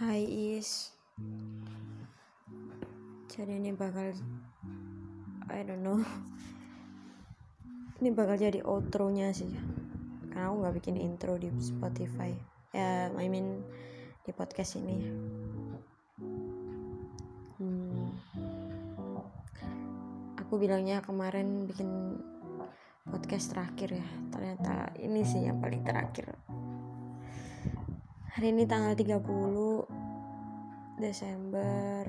Hai Is. Jadi ini bakal I don't know. Ini bakal jadi outro nya sih. Karena aku gak bikin intro di Spotify. Ya I mean Di podcast ini. Hmm. Aku bilangnya kemarin bikin podcast terakhir ya. Ternyata ini sih yang paling terakhir Hari ini tanggal 30 Desember.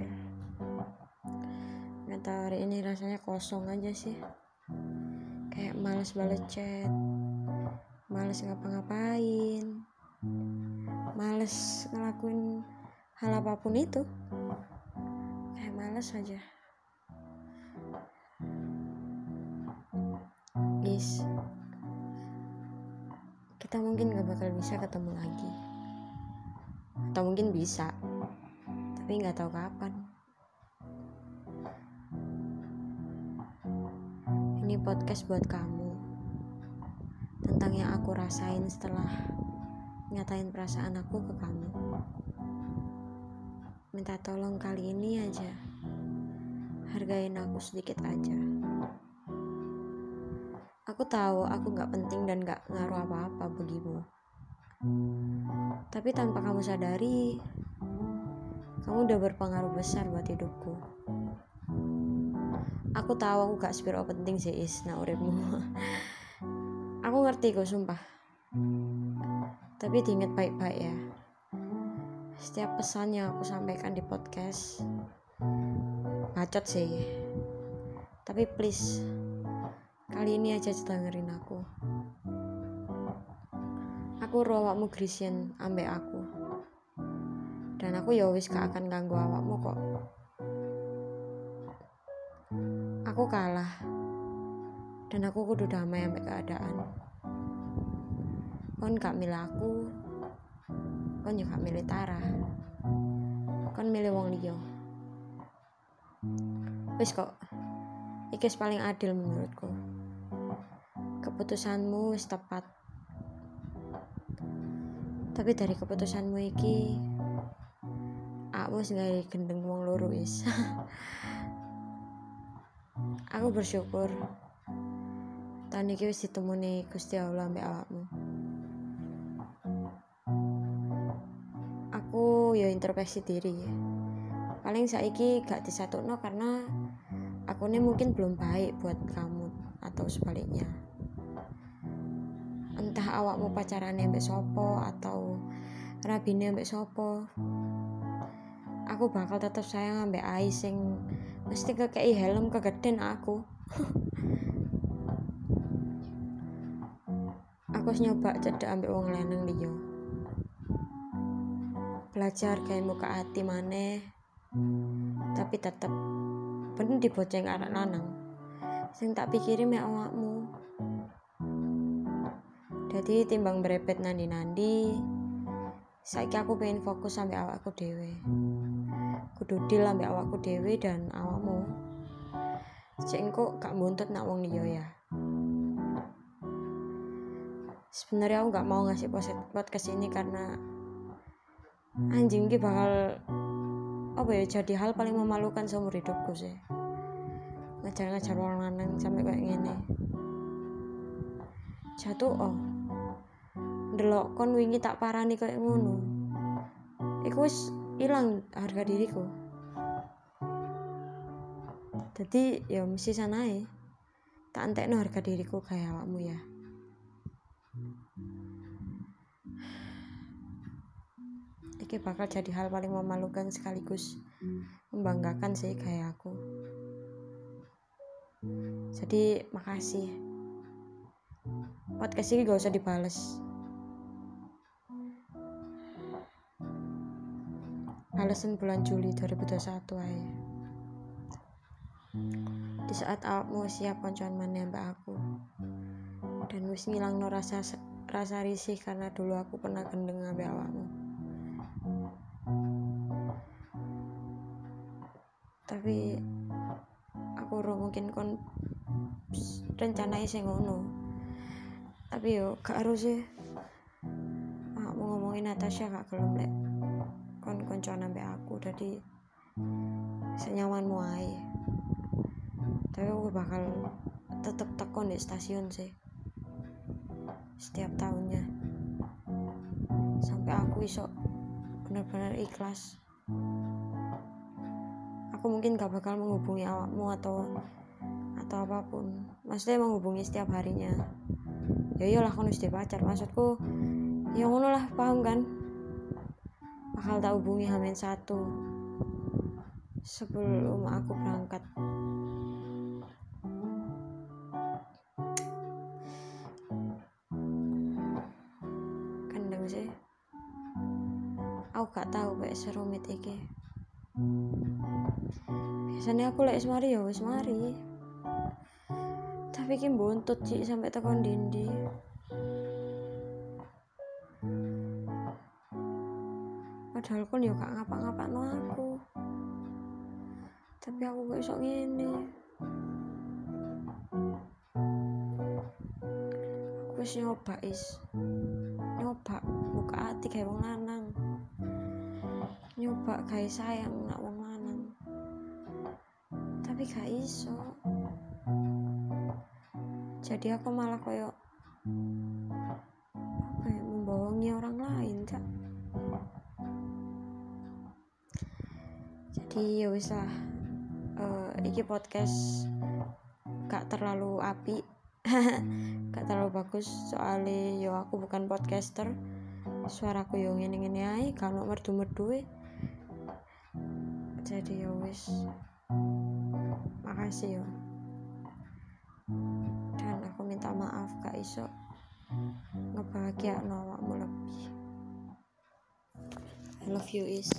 Nggak tahu hari ini rasanya kosong aja sih. Kayak males balas chat Males ngapa-ngapain Males ngelakuin hal apa pun itu. Kayak males aja. Is Kita mungkin gak bakal bisa ketemu lagi atau mungkin bisa. Tapi nggak tahu kapan. Ini podcast buat kamu. Tentang yang aku rasain setelah nyatain perasaan aku ke kamu. Minta tolong kali ini aja. Hargain aku sedikit aja. Aku tahu aku nggak penting dan nggak ngaruh apa-apa bagimu tapi tanpa kamu sadari, kamu udah berpengaruh besar buat hidupku. Aku tahu aku gak sepiro penting sih is nah uripmu. aku ngerti kok sumpah. Tapi diinget baik-baik ya. Setiap pesan yang aku sampaikan di podcast bacot sih. Tapi please kali ini aja dengerin aku aku ro awakmu ambek aku. Dan aku ya wis gak akan ganggu awakmu kok. Aku kalah. Dan aku kudu damai ambek keadaan. Kon gak milih aku. Kon juga milih Tara. Kon milih wong liya. Wis kok. Iki paling adil menurutku. Keputusanmu wis tepat tapi dari keputusanmu iki aku wis gawe gendeng wong loro wis. Aku bersyukur. Tahun iki wis ditemuni Gusti Allah ambek awakmu. Aku ya introspeksi diri ya. Paling saiki gak disatuno karena aku ini mungkin belum baik buat kamu atau sebaliknya entah awakmu pacaran ambek sopo atau rabine ambek sopo aku bakal tetap sayang ambek Ais sing mesti kekei helm kegeden aku. Aku nyoba cedek ambek wong lanang liya. Belajar kayak muka hati maneh tapi tetep bener diboceng anak lanang. Sing tak pikirin ya awakmu jadi timbang berepet nandi-nandi saiki aku pengen fokus sampai awakku dewe kudu deal sampai awakku dewe dan awakmu. Cek engko gak buntut nak wong liya ya. Sebenarnya aku gak mau ngasih podcast ini karena anjing ki bakal apa ya jadi hal paling memalukan seumur hidupku sih. Ngajar-ngajar orang lanang sampai kayak gini jatuh oh delok kon wingi tak parani kayak ngono. Iku wis ilang harga diriku. Jadi ya mesti sanae tak entekno harga diriku kayak awakmu ya. Iki bakal jadi hal paling memalukan sekaligus membanggakan sih kayak aku. Jadi makasih. Podcast ini gak usah dibales balesan bulan Juli 2021 aja di saat awakmu siap koncoan mana mbak aku. Dan wis ngilang no rasa rasa risih karena dulu aku pernah gendeng mbak awakmu. Tapi aku ro mungkin kon rencana sing ngono. Tapi yo gak harus sih. Aku ngomongin Natasha gak gelem lek kon konco nambah aku jadi senyamanmu aja tapi aku bakal tetep tekon di stasiun sih setiap tahunnya. Sampai aku iso benar-benar ikhlas. Aku mungkin gak bakal menghubungi awakmu atau atau apa pun. Maksudnya menghubungi setiap harinya. Ya iyalah kan di pacar. Maksudku ya ngono lah paham kan bakal tak hubungi hamin satu. Sebelum aku berangkat. Kendeng sih. Aku gak tahu kayak serumit iki. Biasanya aku lek semari ya wis mari. Tapi ki buntut sih sampai tekan dindi padahal kon yo gak ngapa-ngapa no aku. Tapi aku gak iso ngene. Aku wis nyoba is. Nyoba buka hati kayak wong lanang. Nyoba kayak sayang nak wong lanang. Tapi gak iso. Jadi aku malah koyo kayak membohongi orang lain kak jadi ya wis uh, iki podcast gak terlalu api. Gak terlalu bagus. Soalnya yo aku bukan podcaster. Suaraku yo ngene ngene ae kalau merdu merdu jadi ya wis. Makasih yo dan aku minta maaf gak iso ngebahagia awakmu lebih. I love you is